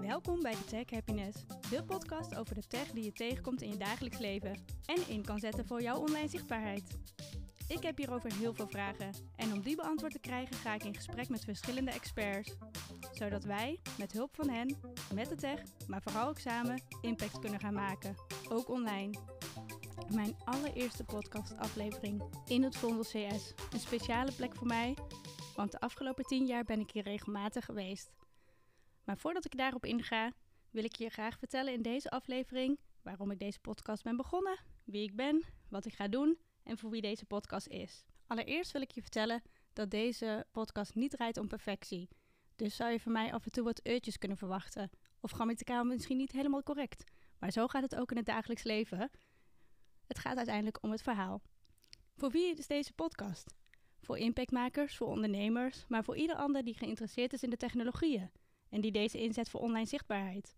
Welkom bij de Tech Happiness, de podcast over de tech die je tegenkomt in je dagelijks leven en in kan zetten voor jouw online zichtbaarheid. Ik heb hierover heel veel vragen en om die beantwoord te krijgen ga ik in gesprek met verschillende experts, zodat wij met hulp van hen, met de tech, maar vooral ook samen, impact kunnen gaan maken, ook online. Mijn allereerste podcastaflevering in het Vondel CS, een speciale plek voor mij, want de afgelopen tien jaar ben ik hier regelmatig geweest. Maar voordat ik daarop inga, wil ik je graag vertellen in deze aflevering waarom ik deze podcast ben begonnen, wie ik ben, wat ik ga doen en voor wie deze podcast is. Allereerst wil ik je vertellen dat deze podcast niet draait om perfectie. Dus zou je van mij af en toe wat uurtjes kunnen verwachten. Of grammaticaal misschien niet helemaal correct. Maar zo gaat het ook in het dagelijks leven. Het gaat uiteindelijk om het verhaal. Voor wie is deze podcast? Voor impactmakers, voor ondernemers, maar voor ieder ander die geïnteresseerd is in de technologieën en die deze inzet voor online zichtbaarheid.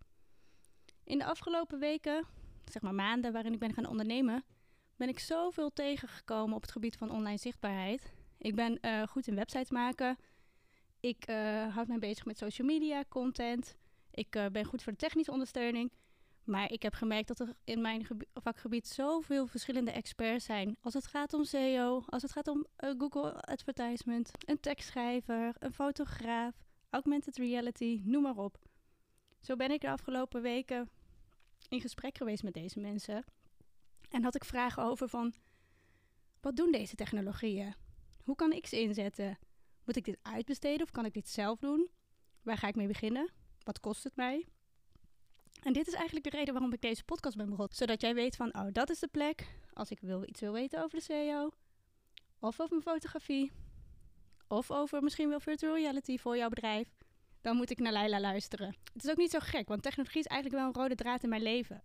In de afgelopen weken, zeg maar maanden waarin ik ben gaan ondernemen, ben ik zoveel tegengekomen op het gebied van online zichtbaarheid. Ik ben uh, goed in websites maken. Ik uh, houd mij bezig met social media, content. Ik uh, ben goed voor de technische ondersteuning. Maar ik heb gemerkt dat er in mijn vakgebied zoveel verschillende experts zijn. Als het gaat om SEO, als het gaat om Google Advertisement, een tekstschrijver, een fotograaf, augmented reality, noem maar op. Zo ben ik de afgelopen weken in gesprek geweest met deze mensen. En had ik vragen over van, wat doen deze technologieën? Hoe kan ik ze inzetten? Moet ik dit uitbesteden of kan ik dit zelf doen? Waar ga ik mee beginnen? Wat kost het mij? En dit is eigenlijk de reden waarom ik deze podcast ben begonnen. Zodat jij weet van, oh, dat is de plek. Als ik wil, iets wil weten over de SEO. Of over mijn fotografie. Of over misschien wel virtual reality voor jouw bedrijf. Dan moet ik naar Leila luisteren. Het is ook niet zo gek, want technologie is eigenlijk wel een rode draad in mijn leven.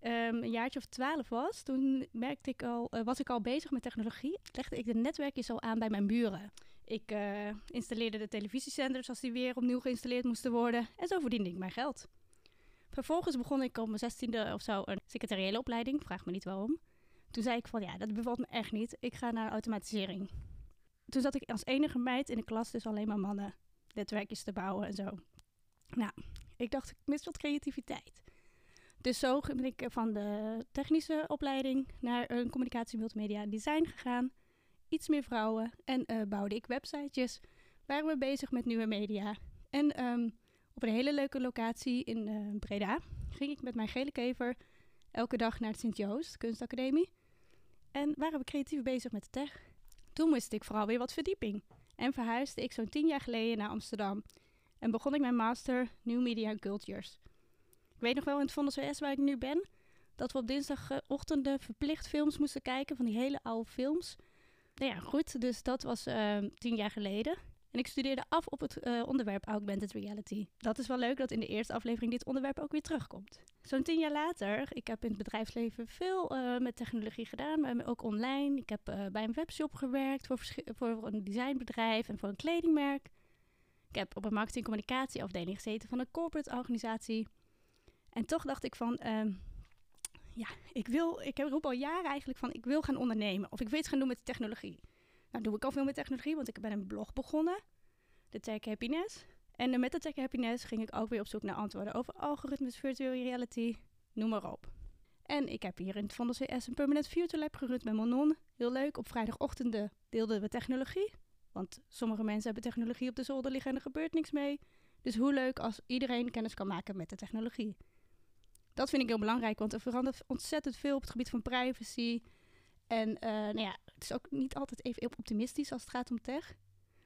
Um, een jaartje of twaalf was, toen merkte ik al, uh, was ik al bezig met technologie. Legde ik de netwerkjes al aan bij mijn buren. Ik uh, installeerde de televisiezenders als die weer opnieuw geïnstalleerd moesten worden. En zo verdiende ik mijn geld. Vervolgens begon ik op mijn zestiende of zo een secretariële opleiding. Vraag me niet waarom. Toen zei ik van ja, dat bevalt me echt niet. Ik ga naar automatisering. Toen zat ik als enige meid in de klas, dus alleen maar mannen, netwerkjes te bouwen en zo. Nou, ik dacht, ik mis wat creativiteit. Dus zo ben ik van de technische opleiding naar een communicatie multimedia design gegaan. Iets meer vrouwen en uh, bouwde ik websitejes. Waren we bezig met nieuwe media. En um, op een hele leuke locatie in uh, Breda ging ik met mijn gele kever elke dag naar het Sint-Joost Kunstacademie. En waren we creatief bezig met de tech. Toen moest ik vooral weer wat verdieping. En verhuisde ik zo'n tien jaar geleden naar Amsterdam. En begon ik mijn master New Media Cultures. Ik weet nog wel in het Vondel CS waar ik nu ben, dat we op dinsdagochtenden verplicht films moesten kijken van die hele oude films. Nou ja, goed, dus dat was uh, tien jaar geleden. En ik studeerde af op het uh, onderwerp Augmented Reality. Dat is wel leuk dat in de eerste aflevering dit onderwerp ook weer terugkomt. Zo'n tien jaar later, ik heb in het bedrijfsleven veel uh, met technologie gedaan, maar ook online. Ik heb uh, bij een webshop gewerkt voor, voor een designbedrijf en voor een kledingmerk. Ik heb op een marketing-communicatieafdeling gezeten van een corporate organisatie. En toch dacht ik van, uh, ja, ik wil, ik roep al jaren eigenlijk van, ik wil gaan ondernemen. Of ik wil iets gaan doen met technologie. Nou doe ik al veel met technologie, want ik ben een blog begonnen. De Tech Happiness. En met de Tech Happiness ging ik ook weer op zoek naar antwoorden over algoritmes, virtual reality, noem maar op. En ik heb hier in het Vondel CS een Permanent Future Lab gerund met Monon. Heel leuk, op vrijdagochtenden deelden we technologie. Want sommige mensen hebben technologie op de zolder liggen en er gebeurt niks mee. Dus hoe leuk als iedereen kennis kan maken met de technologie. Dat vind ik heel belangrijk, want er verandert ontzettend veel op het gebied van privacy. En uh, nou ja, het is ook niet altijd even optimistisch als het gaat om tech.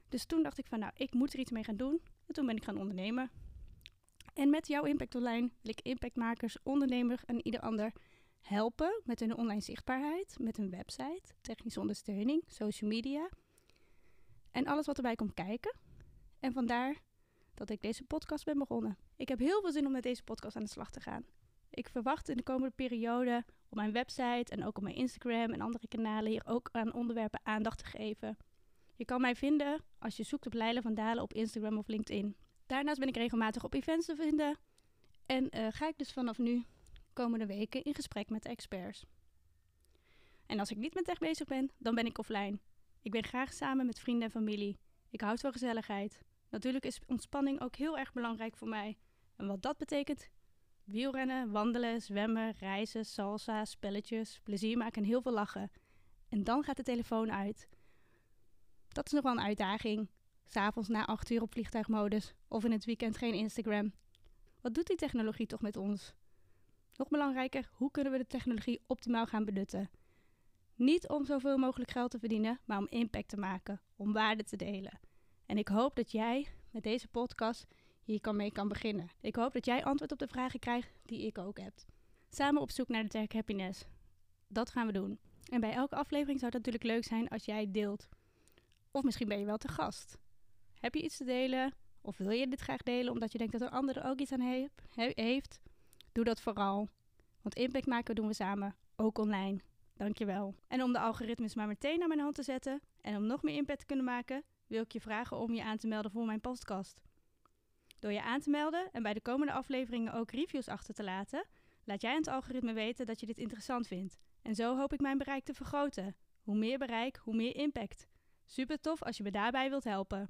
Dus toen dacht ik van, nou, ik moet er iets mee gaan doen. En toen ben ik gaan ondernemen. En met jouw Impact Online wil ik impactmakers, ondernemers en ieder ander helpen met hun online zichtbaarheid, met een website, technische ondersteuning, social media en alles wat erbij komt kijken. En vandaar dat ik deze podcast ben begonnen. Ik heb heel veel zin om met deze podcast aan de slag te gaan. Ik verwacht in de komende periode op mijn website en ook op mijn Instagram en andere kanalen hier ook aan onderwerpen aandacht te geven. Je kan mij vinden als je zoekt op Leila van Dalen op Instagram of LinkedIn. Daarnaast ben ik regelmatig op events te vinden. En uh, ga ik dus vanaf nu komende weken in gesprek met experts. En als ik niet met tech bezig ben, dan ben ik offline. Ik ben graag samen met vrienden en familie. Ik houd van gezelligheid. Natuurlijk is ontspanning ook heel erg belangrijk voor mij. En wat dat betekent? Wielrennen, wandelen, zwemmen, reizen, salsa, spelletjes, plezier maken en heel veel lachen. En dan gaat de telefoon uit. Dat is nog wel een uitdaging. S'avonds na 8 uur op vliegtuigmodus of in het weekend geen Instagram. Wat doet die technologie toch met ons? Nog belangrijker, hoe kunnen we de technologie optimaal gaan benutten? Niet om zoveel mogelijk geld te verdienen, maar om impact te maken, om waarde te delen. En ik hoop dat jij met deze podcast hier kan mee kan beginnen. Ik hoop dat jij antwoord op de vragen krijgt die ik ook heb. Samen op zoek naar de tech happiness. Dat gaan we doen. En bij elke aflevering zou het natuurlijk leuk zijn als jij deelt. Of misschien ben je wel te gast. Heb je iets te delen? Of wil je dit graag delen omdat je denkt dat een ander er ook iets aan heeft? Doe dat vooral. Want impact maken doen we samen, ook online. Dankjewel. En om de algoritmes maar meteen naar mijn hand te zetten en om nog meer impact te kunnen maken, wil ik je vragen om je aan te melden voor mijn podcast. Door je aan te melden en bij de komende afleveringen ook reviews achter te laten, laat jij het algoritme weten dat je dit interessant vindt. En zo hoop ik mijn bereik te vergroten. Hoe meer bereik, hoe meer impact. Super tof als je me daarbij wilt helpen.